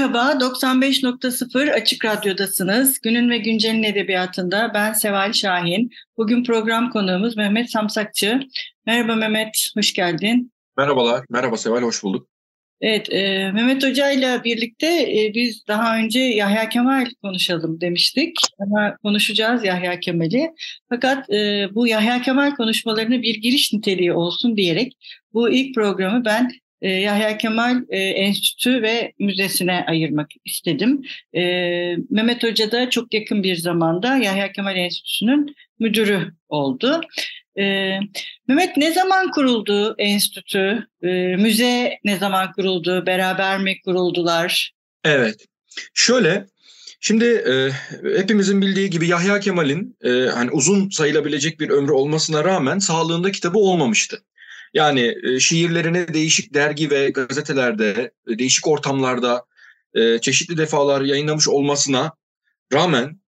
Merhaba, 95.0 Açık Radyo'dasınız. Günün ve Güncel'in edebiyatında ben Seval Şahin. Bugün program konuğumuz Mehmet Samsakçı. Merhaba Mehmet, hoş geldin. Merhabalar, merhaba Seval, hoş bulduk. Evet, e, Mehmet Hoca ile birlikte e, biz daha önce Yahya Kemal konuşalım demiştik. Ama konuşacağız Yahya Kemal'i. Fakat e, bu Yahya Kemal konuşmalarını bir giriş niteliği olsun diyerek bu ilk programı ben e, Yahya Kemal e, Enstitü ve Müzesi'ne ayırmak istedim. E, Mehmet Hoca da çok yakın bir zamanda Yahya Kemal Enstitüsü'nün müdürü oldu. E, Mehmet ne zaman kuruldu enstitü? Müze ne zaman kuruldu? Beraber mi kuruldular? Evet. Şöyle Şimdi e, hepimizin bildiği gibi Yahya Kemal'in e, hani uzun sayılabilecek bir ömrü olmasına rağmen sağlığında kitabı olmamıştı. Yani e, şiirlerini değişik dergi ve gazetelerde, e, değişik ortamlarda e, çeşitli defalar yayınlamış olmasına rağmen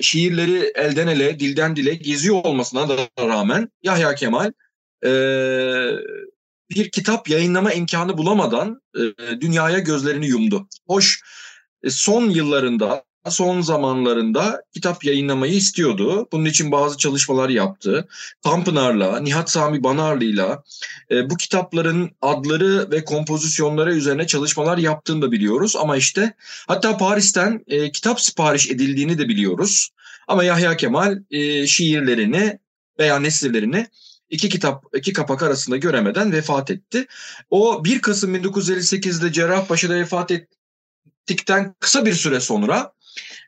şiirleri elden ele, dilden dile geziyor olmasına da rağmen Yahya Kemal bir kitap yayınlama imkanı bulamadan dünyaya gözlerini yumdu. Hoş son yıllarında son zamanlarında kitap yayınlamayı istiyordu. Bunun için bazı çalışmalar yaptı. Tanpınar'la, Nihat Sami Banarlı'yla e, bu kitapların adları ve kompozisyonları üzerine çalışmalar yaptığını da biliyoruz. Ama işte hatta Paris'ten e, kitap sipariş edildiğini de biliyoruz. Ama Yahya Kemal e, şiirlerini veya nesirlerini iki kitap iki kapak arasında göremeden vefat etti. O 1 Kasım 1958'de Cerrahpaşa'da vefat ettikten kısa bir süre sonra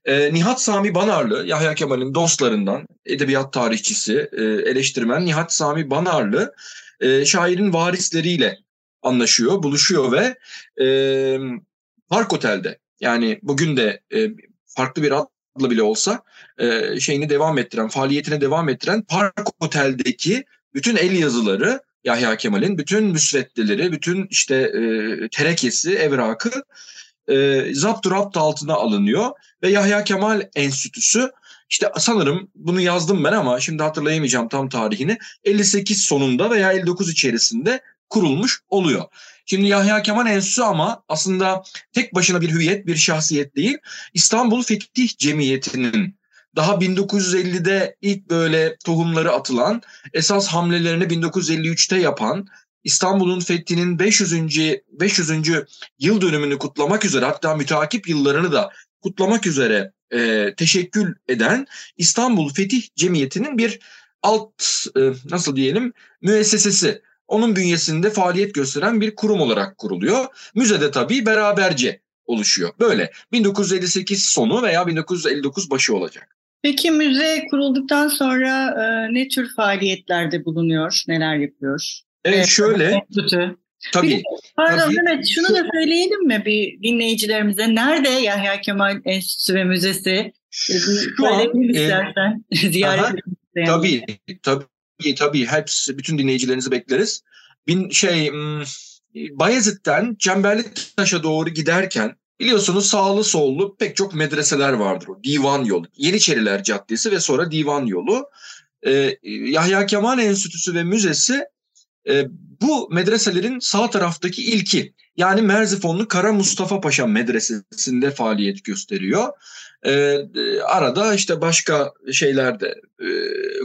e, Nihat Sami Banarlı, Yahya Kemal'in dostlarından, edebiyat tarihçisi, e, eleştirmen Nihat Sami Banarlı e, şairin varisleriyle anlaşıyor, buluşuyor ve e, Park Otel'de yani bugün de e, farklı bir adla bile olsa e, şeyini devam ettiren, faaliyetine devam ettiren Park Otel'deki bütün el yazıları Yahya Kemal'in bütün müsveddeleri, bütün işte e, terekesi, evrakı e, zapt rapt altına alınıyor ve Yahya Kemal Enstitüsü işte sanırım bunu yazdım ben ama şimdi hatırlayamayacağım tam tarihini 58 sonunda veya 59 içerisinde kurulmuş oluyor. Şimdi Yahya Kemal Enstitüsü ama aslında tek başına bir hüviyet, bir şahsiyet değil. İstanbul Fetih Cemiyeti'nin daha 1950'de ilk böyle tohumları atılan, esas hamlelerini 1953'te yapan, İstanbul'un fethinin 500. 500. yıl dönümünü kutlamak üzere hatta müteakip yıllarını da kutlamak üzere e, teşekkül eden İstanbul Fetih Cemiyeti'nin bir alt e, nasıl diyelim müessesesi. Onun bünyesinde faaliyet gösteren bir kurum olarak kuruluyor. Müzede tabii beraberce oluşuyor. Böyle 1958 sonu veya 1959 başı olacak. Peki müze kurulduktan sonra e, ne tür faaliyetlerde bulunuyor, neler yapıyor? Evet şöyle. Tabii. Bir, pardon tabii. Mehmet şunu da söyleyelim mi bir dinleyicilerimize? Nerede Yahya Kemal Enstitüsü ve Müzesi? Şu an, e, istersen. Ziyaret aha, isteyen. Tabii, tabii, tabii. Hepsi, bütün dinleyicilerinizi bekleriz. Bin şey, hmm, Bayezid'den Cemberli Taş'a doğru giderken biliyorsunuz sağlı sollu pek çok medreseler vardır. O Divan yolu, Yeniçeriler Caddesi ve sonra Divan yolu. Ee, Yahya Kemal Enstitüsü ve Müzesi e, bu medreselerin sağ taraftaki ilki. Yani Merzifonlu Kara Mustafa Paşa Medresesi'nde faaliyet gösteriyor. E, arada işte başka şeyler de e,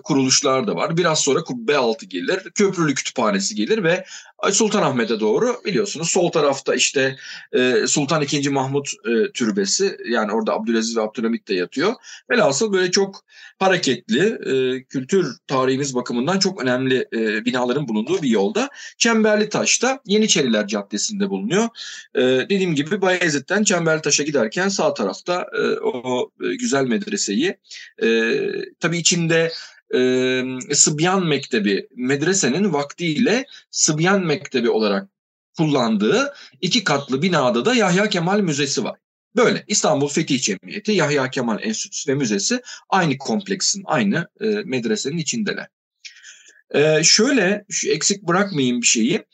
kuruluşlar da var. Biraz sonra kubbe altı gelir, köprülü kütüphanesi gelir ve Sultanahmet'e doğru biliyorsunuz sol tarafta işte e, Sultan II. Mahmut e, türbesi yani orada Abdülaziz ve Abdülhamit de yatıyor. Velhasıl böyle çok hareketli e, kültür tarihimiz bakımından çok önemli e, binaların bulunduğu bir yolda. Çemberli Taş'ta Yeniçeriler Caddesi'nde bulunuyor. E, dediğim gibi Bayezid'den Çemberli Taş'a giderken sağ tarafta e, o e, güzel medreseyi e, tabii içinde e, Sıbyan Mektebi medresenin vaktiyle Sıbyan Mektebi olarak kullandığı iki katlı binada da Yahya Kemal Müzesi var. Böyle İstanbul Fetih Cemiyeti, Yahya Kemal Enstitüsü ve Müzesi aynı kompleksin, aynı e, medresenin içindeler. E, şöyle, şu eksik bırakmayayım bir şeyi.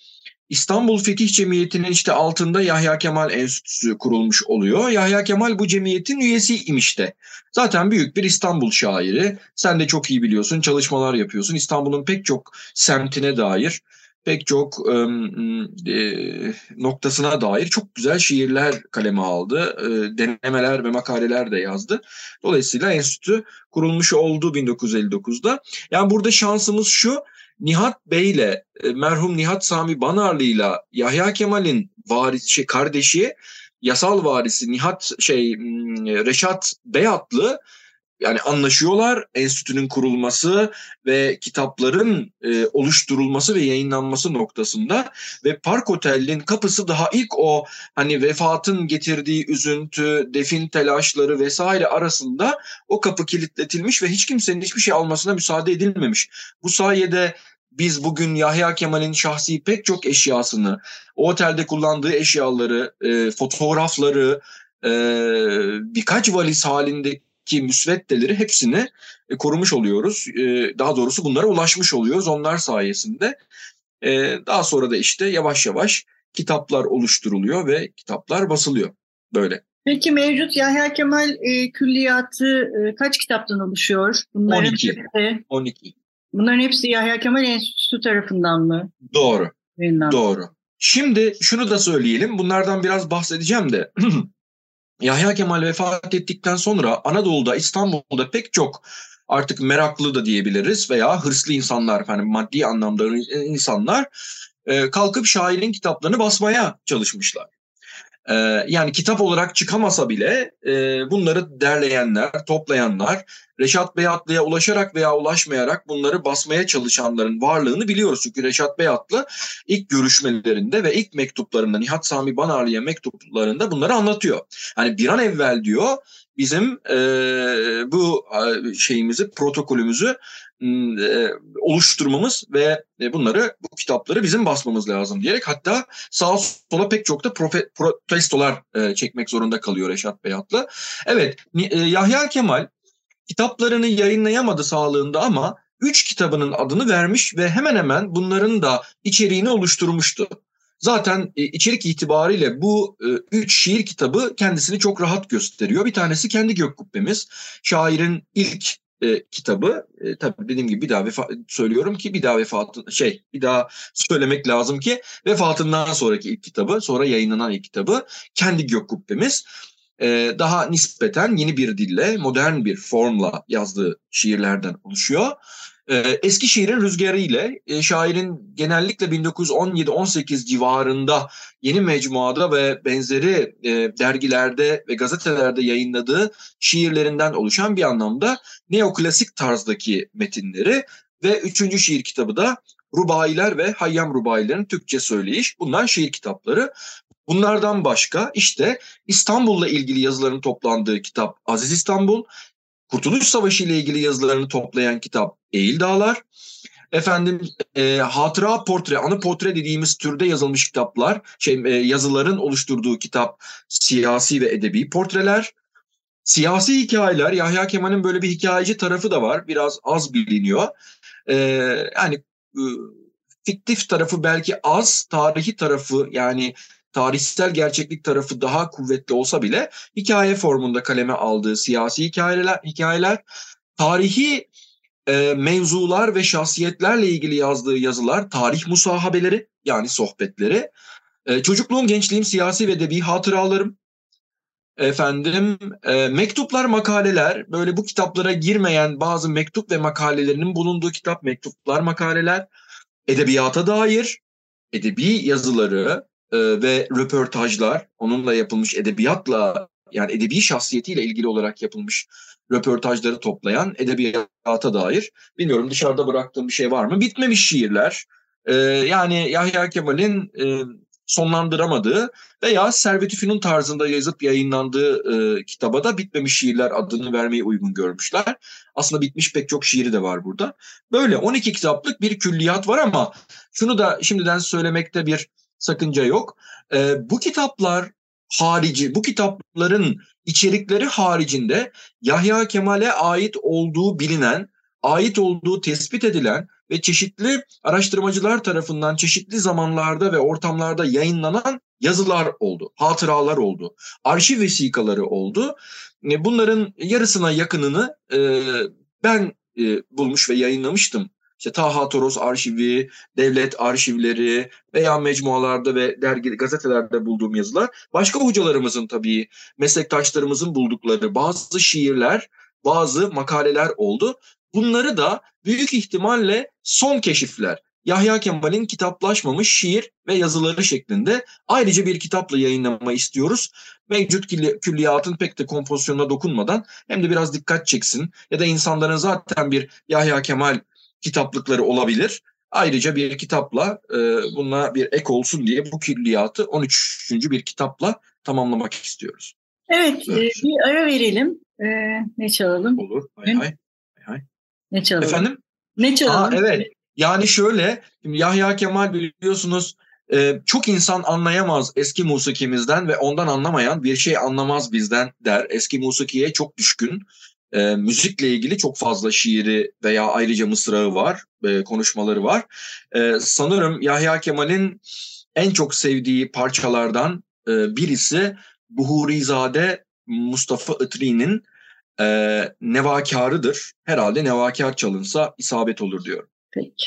İstanbul Fetih Cemiyeti'nin işte altında Yahya Kemal Enstitüsü kurulmuş oluyor. Yahya Kemal bu cemiyetin üyesiymiş de. Zaten büyük bir İstanbul şairi. Sen de çok iyi biliyorsun, çalışmalar yapıyorsun. İstanbul'un pek çok semtine dair pek çok e, noktasına dair çok güzel şiirler kaleme aldı. E, denemeler ve makaleler de yazdı. Dolayısıyla enstitü kurulmuş oldu 1959'da. Yani burada şansımız şu. Nihat Bey ile merhum Nihat Sami Banarlı ile Yahya Kemal'in varis şey, kardeşi yasal varisi Nihat şey Reşat Beyatlı yani anlaşıyorlar enstitünün kurulması ve kitapların e, oluşturulması ve yayınlanması noktasında ve Park Otel'in kapısı daha ilk o hani vefatın getirdiği üzüntü, defin telaşları vesaire arasında o kapı kilitletilmiş ve hiç kimsenin hiçbir şey almasına müsaade edilmemiş. Bu sayede biz bugün Yahya Kemal'in şahsi pek çok eşyasını, o otelde kullandığı eşyaları, e, fotoğrafları, e, birkaç valiz halinde ki müsveddeleri hepsini e, korumuş oluyoruz. E, daha doğrusu bunlara ulaşmış oluyoruz onlar sayesinde. E, daha sonra da işte yavaş yavaş kitaplar oluşturuluyor ve kitaplar basılıyor böyle. Peki mevcut Yahya Kemal e, külliyatı e, kaç kitaptan oluşuyor? Bunların 12. Hepsi, 12. Bunların hepsi Yahya Kemal Enstitüsü tarafından mı? Doğru. Yayınlandı. Doğru. Şimdi şunu da söyleyelim. Bunlardan biraz bahsedeceğim de. Yahya Kemal vefat ettikten sonra Anadolu'da, İstanbul'da pek çok artık meraklı da diyebiliriz veya hırslı insanlar, hani maddi anlamda insanlar e, kalkıp şairin kitaplarını basmaya çalışmışlar. Ee, yani kitap olarak çıkamasa bile e, bunları derleyenler, toplayanlar, Reşat Beyatlı'ya ulaşarak veya ulaşmayarak bunları basmaya çalışanların varlığını biliyoruz. Çünkü Reşat Beyatlı ilk görüşmelerinde ve ilk mektuplarında Nihat Sami Banarlı'ya mektuplarında bunları anlatıyor. Hani bir an evvel diyor bizim e, bu şeyimizi, protokolümüzü e, oluşturmamız ve e, bunları bu kitapları bizim basmamız lazım diyerek hatta sağ sola pek çok da profe, protestolar e, çekmek zorunda kalıyor Reşat Beyatlı. Evet Yahya Kemal kitaplarını yayınlayamadı sağlığında ama üç kitabının adını vermiş ve hemen hemen bunların da içeriğini oluşturmuştu. Zaten içerik itibariyle bu üç şiir kitabı kendisini çok rahat gösteriyor. Bir tanesi kendi gök kubbemiz. Şairin ilk e, kitabı e, tabii dediğim gibi bir daha vefa, söylüyorum ki bir daha vefatı şey bir daha söylemek lazım ki vefatından sonraki ilk kitabı sonra yayınlanan ilk kitabı kendi gök kubbemiz e, daha nispeten yeni bir dille modern bir formla yazdığı şiirlerden oluşuyor. Ee, Eskişehir'in rüzgarı ile şairin genellikle 1917-18 civarında yeni mecmuada ve benzeri e, dergilerde ve gazetelerde yayınladığı şiirlerinden oluşan bir anlamda neoklasik tarzdaki metinleri ve üçüncü şiir kitabı da Rubailer ve Hayyam Rubailerin Türkçe söyleyiş. Bunlar şiir kitapları. Bunlardan başka işte İstanbul'la ilgili yazıların toplandığı kitap Aziz İstanbul, Kurtuluş Savaşı ile ilgili yazılarını toplayan kitap Eğil Dağlar. Efendim e, hatıra portre, anı portre dediğimiz türde yazılmış kitaplar, şey e, yazıların oluşturduğu kitap siyasi ve edebi portreler. Siyasi hikayeler, Yahya Kemal'in böyle bir hikayeci tarafı da var. Biraz az biliniyor. E, yani e, fiktif tarafı belki az, tarihi tarafı yani tarihsel gerçeklik tarafı daha kuvvetli olsa bile hikaye formunda kaleme aldığı siyasi hikayeler, hikayeler tarihi e, mevzular ve şahsiyetlerle ilgili yazdığı yazılar, tarih musahabeleri yani sohbetleri, e, çocukluğum, gençliğim, siyasi ve edebi hatıralarım, efendim e, mektuplar, makaleler, böyle bu kitaplara girmeyen bazı mektup ve makalelerinin bulunduğu kitap, mektuplar, makaleler, edebiyata dair edebi yazıları, e, ve röportajlar, onunla yapılmış edebiyatla yani edebi şahsiyetiyle ilgili olarak yapılmış röportajları toplayan edebiyata dair. Bilmiyorum dışarıda bıraktığım bir şey var mı? Bitmemiş şiirler. Ee, yani Yahya Kemal'in e, sonlandıramadığı veya Servet Üfünün tarzında yazıp yayınlandığı e, kitaba da bitmemiş şiirler adını vermeyi uygun görmüşler. Aslında bitmiş pek çok şiiri de var burada. Böyle 12 kitaplık bir külliyat var ama şunu da şimdiden söylemekte bir sakınca yok. E, bu kitaplar harici, bu kitapların içerikleri haricinde Yahya Kemal'e ait olduğu bilinen, ait olduğu tespit edilen ve çeşitli araştırmacılar tarafından çeşitli zamanlarda ve ortamlarda yayınlanan yazılar oldu, hatıralar oldu, arşiv vesikaları oldu. E, bunların yarısına yakınını e, ben e, bulmuş ve yayınlamıştım. İşte Taha Toros arşivi, devlet arşivleri veya mecmualarda ve dergi gazetelerde bulduğum yazılar. Başka hocalarımızın tabii meslektaşlarımızın buldukları bazı şiirler, bazı makaleler oldu. Bunları da büyük ihtimalle son keşifler. Yahya Kemal'in kitaplaşmamış şiir ve yazıları şeklinde ayrıca bir kitapla yayınlama istiyoruz. Mevcut külliyatın pek de kompozisyonuna dokunmadan hem de biraz dikkat çeksin ya da insanların zaten bir Yahya Kemal kitaplıkları olabilir. Ayrıca bir kitapla e, buna bir ek olsun diye bu külliyatı 13. bir kitapla tamamlamak istiyoruz. Evet, e, bir ara verelim. E, ne çalalım? Olur. Hay hay. hay. Ne çalalım? Efendim? Ne çalalım? Aa, evet. Yani şöyle Yahya Kemal biliyorsunuz e, çok insan anlayamaz eski musikimizden ve ondan anlamayan bir şey anlamaz bizden der. Eski musikiye çok düşkün. E, müzikle ilgili çok fazla şiiri veya ayrıca mısrağı var, e, konuşmaları var. E, sanırım Yahya Kemal'in en çok sevdiği parçalardan e, birisi Buhurizade Mustafa Itri'nin e, Nevakarıdır. Herhalde Nevakar çalınsa isabet olur diyor. Peki.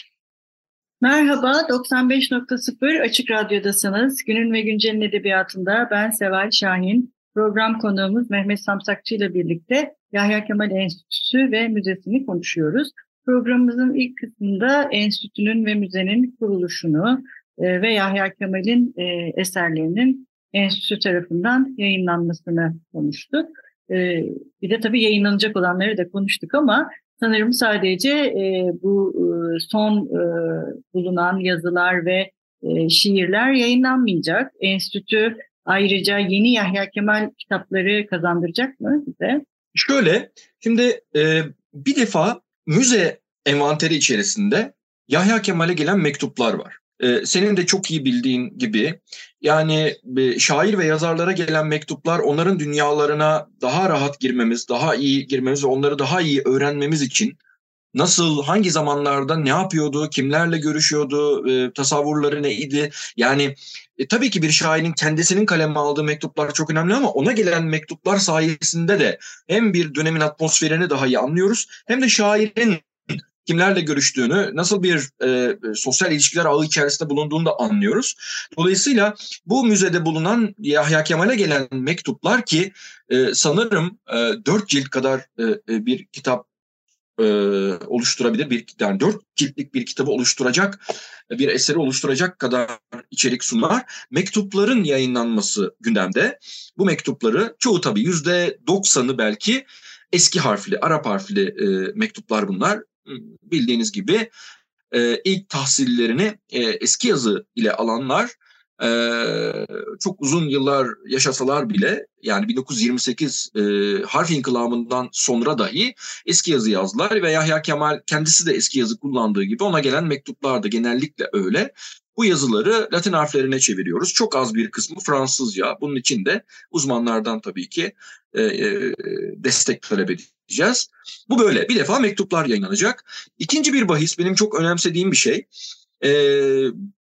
Merhaba, 95.0 Açık Radyo'dasınız. Günün ve Güncel'in edebiyatında ben Seval Şahin. Program konuğumuz Mehmet Samsakçı ile birlikte Yahya Kemal Enstitüsü ve Müzesini konuşuyoruz. Programımızın ilk kısmında enstitünün ve müzenin kuruluşunu e, ve Yahya Kemal'in e, eserlerinin enstitü tarafından yayınlanmasını konuştuk. E, bir de tabii yayınlanacak olanları da konuştuk ama sanırım sadece e, bu e, son e, bulunan yazılar ve e, şiirler yayınlanmayacak. Enstitü ayrıca yeni Yahya Kemal kitapları kazandıracak mı bize? Şöyle, şimdi e, bir defa müze envanteri içerisinde Yahya Kemal'e gelen mektuplar var. E, senin de çok iyi bildiğin gibi yani e, şair ve yazarlara gelen mektuplar onların dünyalarına daha rahat girmemiz, daha iyi girmemiz ve onları daha iyi öğrenmemiz için nasıl, hangi zamanlarda ne yapıyordu, kimlerle görüşüyordu, e, tasavvurları neydi? Yani e, tabii ki bir şairin kendisinin kaleme aldığı mektuplar çok önemli ama ona gelen mektuplar sayesinde de hem bir dönemin atmosferini daha iyi anlıyoruz hem de şairin kimlerle görüştüğünü, nasıl bir e, sosyal ilişkiler ağı içerisinde bulunduğunu da anlıyoruz. Dolayısıyla bu müzede bulunan Yahya Kemal'e gelen mektuplar ki e, sanırım e, dört cilt kadar e, e bir kitap e, oluşturabilir bir yani dört ciltlik bir kitabı oluşturacak bir eseri oluşturacak kadar içerik sunar. Mektupların yayınlanması gündemde. Bu mektupları çoğu tabii yüzde doksanı belki eski harfli, Arap harfli e, mektuplar bunlar. Bildiğiniz gibi e, ilk tahsillerini e, eski yazı ile alanlar e, çok uzun yıllar yaşasalar bile yani 1928 e, harf inkılabından sonra dahi eski yazı yazdılar ve Yahya Kemal kendisi de eski yazı kullandığı gibi ona gelen mektuplar da genellikle öyle. Bu yazıları Latin harflerine çeviriyoruz. Çok az bir kısmı Fransızca. Bunun için de uzmanlardan tabii ki e, e, destek talep edeceğiz. Bu böyle. Bir defa mektuplar yayınlanacak. İkinci bir bahis benim çok önemsediğim bir şey. E,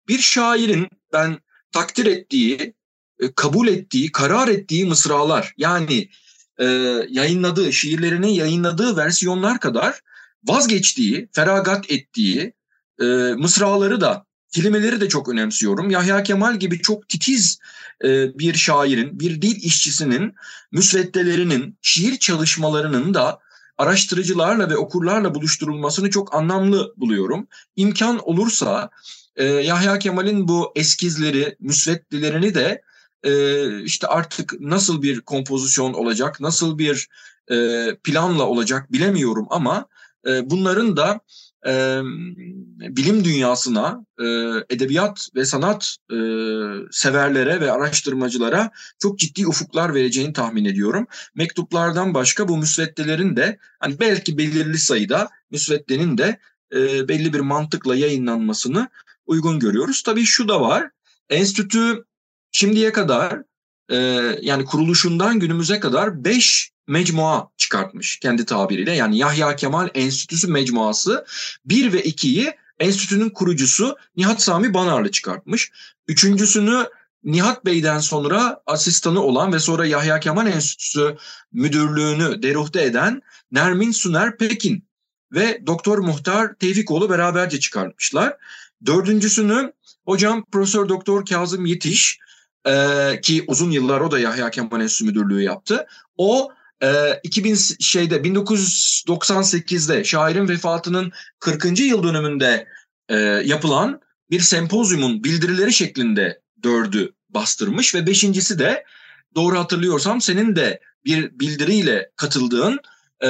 bir şairin ben takdir ettiği, e, kabul ettiği, karar ettiği mısralar yani e, yayınladığı, şiirlerini yayınladığı versiyonlar kadar vazgeçtiği, feragat ettiği e, mısraları da, kelimeleri de çok önemsiyorum. Yahya Kemal gibi çok titiz e, bir şairin, bir dil işçisinin müsveddelerinin, şiir çalışmalarının da araştırıcılarla ve okurlarla buluşturulmasını çok anlamlı buluyorum. İmkan olursa e, Yahya Kemal'in bu eskizleri, müsveddilerini de e, işte artık nasıl bir kompozisyon olacak, nasıl bir e, planla olacak bilemiyorum ama e, bunların da e, bilim dünyasına, e, edebiyat ve sanat e, severlere ve araştırmacılara çok ciddi ufuklar vereceğini tahmin ediyorum. Mektuplardan başka bu müsveddelerin de hani belki belirli sayıda müsveddenin de e, belli bir mantıkla yayınlanmasını uygun görüyoruz. Tabii şu da var. Enstitü şimdiye kadar e, yani kuruluşundan günümüze kadar 5 mecmua çıkartmış kendi tabiriyle. Yani Yahya Kemal Enstitüsü mecmuası 1 ve 2'yi enstitünün kurucusu Nihat Sami Banarlı çıkartmış. Üçüncüsünü Nihat Bey'den sonra asistanı olan ve sonra Yahya Kemal Enstitüsü müdürlüğünü deruhte eden Nermin Suner Pekin ve Doktor Muhtar Tevfikoğlu beraberce çıkartmışlar. Dördüncüsünü hocam Profesör Doktor Kazım Yetiş e, ki uzun yıllar o da Yahya Kemal Enstitüsü müdürlüğü yaptı. O e, 2000 şeyde 1998'de şairin vefatının 40. yıl dönümünde e, yapılan bir sempozyumun bildirileri şeklinde dördü bastırmış ve beşincisi de doğru hatırlıyorsam senin de bir bildiriyle katıldığın e,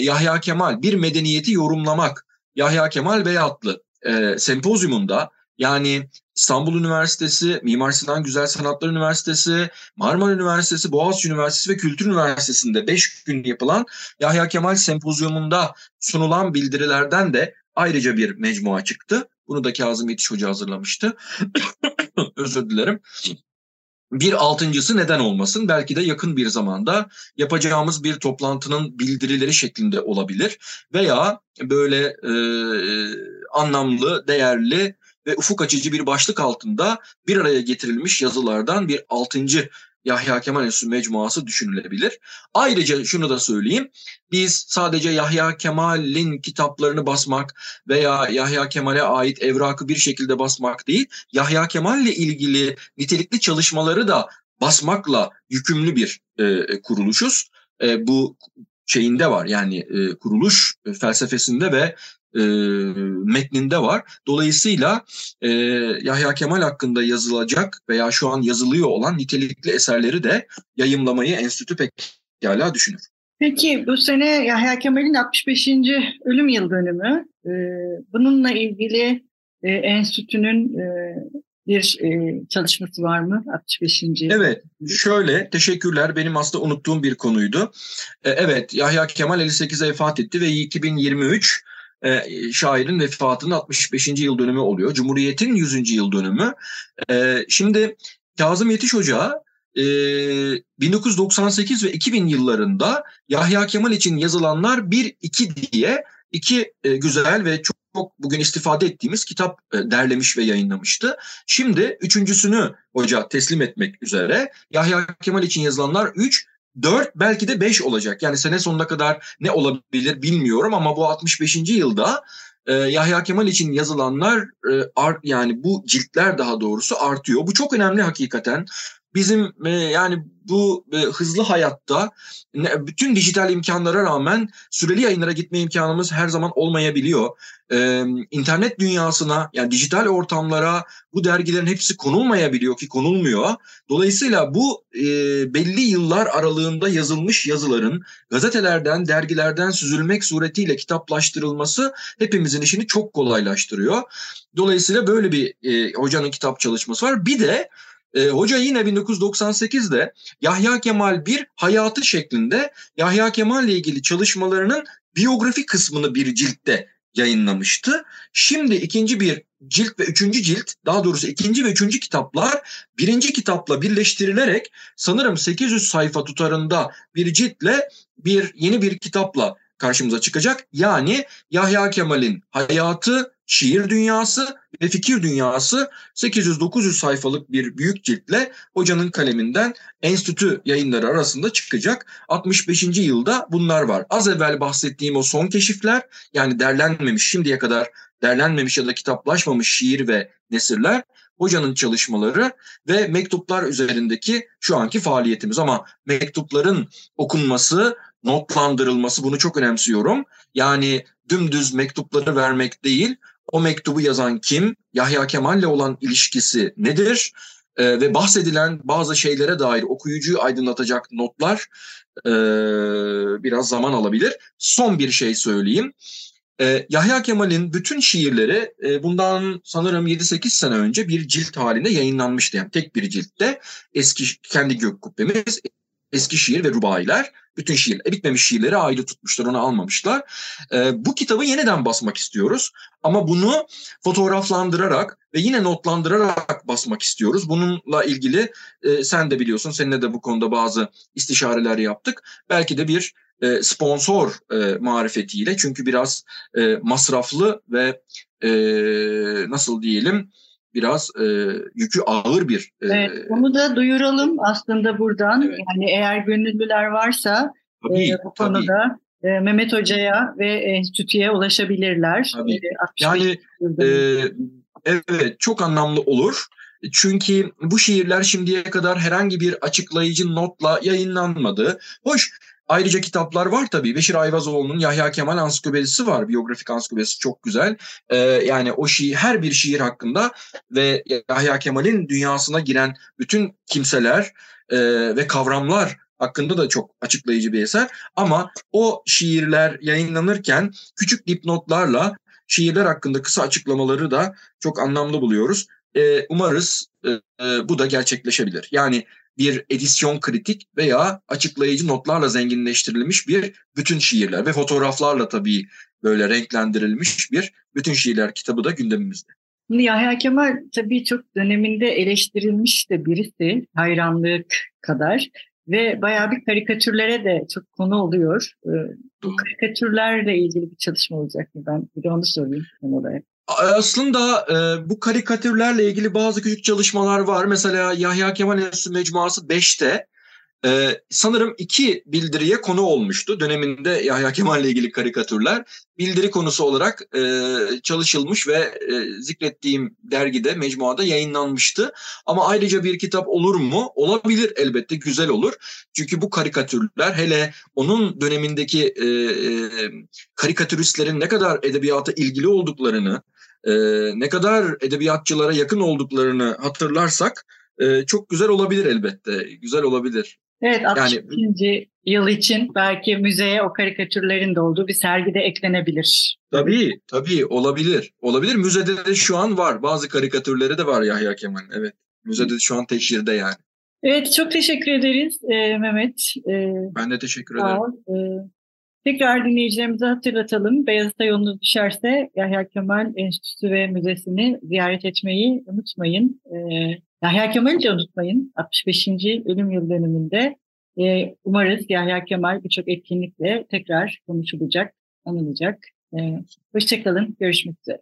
Yahya Kemal bir medeniyeti yorumlamak Yahya Kemal Beyatlı e, sempozyumunda yani İstanbul Üniversitesi, Mimar Sinan Güzel Sanatlar Üniversitesi, Marmara Üniversitesi, Boğaziçi Üniversitesi ve Kültür Üniversitesi'nde 5 gün yapılan Yahya Kemal Sempozyumunda sunulan bildirilerden de ayrıca bir mecmua çıktı. Bunu da Kazım Yetiş Hoca hazırlamıştı. Özür dilerim. Bir altıncısı neden olmasın? Belki de yakın bir zamanda yapacağımız bir toplantının bildirileri şeklinde olabilir. Veya böyle e, anlamlı, değerli ve ufuk açıcı bir başlık altında bir araya getirilmiş yazılardan bir altıncı Yahya Kemal Enstitüsü mecmuası düşünülebilir. Ayrıca şunu da söyleyeyim. Biz sadece Yahya Kemal'in kitaplarını basmak veya Yahya Kemal'e ait evrakı bir şekilde basmak değil, Yahya Kemal'le ilgili nitelikli çalışmaları da basmakla yükümlü bir e, kuruluşuz. E, bu şeyinde var yani e, kuruluş felsefesinde ve e, metninde var. Dolayısıyla e, Yahya Kemal hakkında yazılacak veya şu an yazılıyor olan nitelikli eserleri de yayımlamayı enstitü pekala düşünür. Peki bu sene Yahya Kemal'in 65. ölüm yıl dönümü. E, bununla ilgili e, enstitünün e, bir e, çalışması var mı 65. Evet şöyle teşekkürler benim aslında unuttuğum bir konuydu. E, evet Yahya Kemal 58'e vefat etti ve 2023 e, şairin vefatının 65. yıl dönümü oluyor. Cumhuriyet'in 100. yıl dönümü. E, şimdi Kazım Yetiş Hoca e, 1998 ve 2000 yıllarında Yahya Kemal için yazılanlar 1-2 diye iki e, güzel ve çok çok bugün istifade ettiğimiz kitap e, derlemiş ve yayınlamıştı. Şimdi üçüncüsünü hoca teslim etmek üzere Yahya Kemal için yazılanlar 3, 4 belki de 5 olacak. Yani sene sonuna kadar ne olabilir bilmiyorum ama bu 65. yılda e, Yahya Kemal için yazılanlar e, art, yani bu ciltler daha doğrusu artıyor. Bu çok önemli hakikaten. Bizim e, yani bu e, hızlı hayatta ne, bütün dijital imkanlara rağmen süreli yayınlara gitme imkanımız her zaman olmayabiliyor. E, internet dünyasına yani dijital ortamlara bu dergilerin hepsi konulmayabiliyor ki konulmuyor. Dolayısıyla bu e, belli yıllar aralığında yazılmış yazıların gazetelerden, dergilerden süzülmek suretiyle kitaplaştırılması hepimizin işini çok kolaylaştırıyor. Dolayısıyla böyle bir e, hocanın kitap çalışması var. Bir de e, hoca yine 1998'de Yahya Kemal bir hayatı şeklinde Yahya Kemal ile ilgili çalışmalarının biyografi kısmını bir ciltte yayınlamıştı. Şimdi ikinci bir cilt ve üçüncü cilt daha doğrusu ikinci ve üçüncü kitaplar birinci kitapla birleştirilerek sanırım 800 sayfa tutarında bir ciltle bir yeni bir kitapla karşımıza çıkacak. Yani Yahya Kemal'in hayatı, şiir dünyası ve fikir dünyası 800-900 sayfalık bir büyük ciltle hocanın kaleminden enstitü yayınları arasında çıkacak. 65. yılda bunlar var. Az evvel bahsettiğim o son keşifler yani derlenmemiş şimdiye kadar derlenmemiş ya da kitaplaşmamış şiir ve nesirler hocanın çalışmaları ve mektuplar üzerindeki şu anki faaliyetimiz ama mektupların okunması, notlandırılması bunu çok önemsiyorum. Yani dümdüz mektupları vermek değil, o mektubu yazan kim, Yahya Kemal'le olan ilişkisi nedir e, ve bahsedilen bazı şeylere dair okuyucuyu aydınlatacak notlar e, biraz zaman alabilir. Son bir şey söyleyeyim. e, Yahya Kemal'in bütün şiirleri e, bundan sanırım 7-8 sene önce bir cilt halinde yayınlanmıştı. Yani tek bir ciltte eski kendi gök kubbemiz, eski şiir ve rubailer bütün şiir, e, bitmemiş şiirleri ayrı tutmuşlar, onu almamışlar. E, bu kitabı yeniden basmak istiyoruz. Ama bunu fotoğraflandırarak ve yine notlandırarak basmak istiyoruz. Bununla ilgili e, sen de biliyorsun, seninle de bu konuda bazı istişareler yaptık. Belki de bir e, sponsor e, marifetiyle çünkü biraz e, masraflı ve e, nasıl diyelim biraz e, yükü ağır bir. E, evet, onu da duyuralım aslında buradan. Evet. Yani eğer gönüllüler varsa tabii, e, bu konuda e, Mehmet Hoca'ya ve enstitüye ulaşabilirler. Tabii. E, yani e, evet çok anlamlı olur. Çünkü bu şiirler şimdiye kadar herhangi bir açıklayıcı notla yayınlanmadı. Hoş Ayrıca kitaplar var tabii. Beşir Ayvazoğlu'nun Yahya Kemal ansiklopedisi var. Biyografik ansiklopedisi çok güzel. Ee, yani o şiir, her bir şiir hakkında ve Yahya Kemal'in dünyasına giren bütün kimseler e, ve kavramlar hakkında da çok açıklayıcı bir eser. Ama o şiirler yayınlanırken küçük dipnotlarla şiirler hakkında kısa açıklamaları da çok anlamlı buluyoruz. Ee, umarız e, e, bu da gerçekleşebilir. Yani bir edisyon kritik veya açıklayıcı notlarla zenginleştirilmiş bir bütün şiirler ve fotoğraflarla tabii böyle renklendirilmiş bir bütün şiirler kitabı da gündemimizde. Yahya Kemal tabii çok döneminde eleştirilmiş de birisi hayranlık kadar ve bayağı bir karikatürlere de çok konu oluyor. Ee, bu karikatürlerle ilgili bir çalışma olacak mı? Ben bir de onu sorayım son olarak. Aslında e, bu karikatürlerle ilgili bazı küçük çalışmalar var. Mesela Yahya Kemal Enstitüsü Mecmuası 5'te e, sanırım iki bildiriye konu olmuştu. Döneminde Yahya Kemal ile ilgili karikatürler bildiri konusu olarak e, çalışılmış ve e, zikrettiğim dergide, mecmuada yayınlanmıştı. Ama ayrıca bir kitap olur mu? Olabilir elbette, güzel olur. Çünkü bu karikatürler hele onun dönemindeki e, e, karikatüristlerin ne kadar edebiyata ilgili olduklarını, e, ne kadar edebiyatçılara yakın olduklarını hatırlarsak e, çok güzel olabilir elbette. Güzel olabilir. Evet 62. Yani, yıl için belki müzeye o karikatürlerin de olduğu bir sergi de eklenebilir. Tabii tabii olabilir. Olabilir. Müzede de şu an var. Bazı karikatürleri de var Yahya Kemal. Evet. Müzede de şu an teşhirde yani. Evet çok teşekkür ederiz e, Mehmet. E, ben de teşekkür ederim. E, tekrar dinleyicilerimize hatırlatalım. Beyazıt'a yolunuz düşerse Yahya Kemal Enstitüsü ve Müzesi'ni ziyaret etmeyi unutmayın. E, Yahya Kemal'i de unutmayın. 65. ölüm yıl dönümünde e, umarız Yahya Kemal birçok etkinlikle tekrar konuşulacak, anılacak. E, hoşçakalın, görüşmek üzere.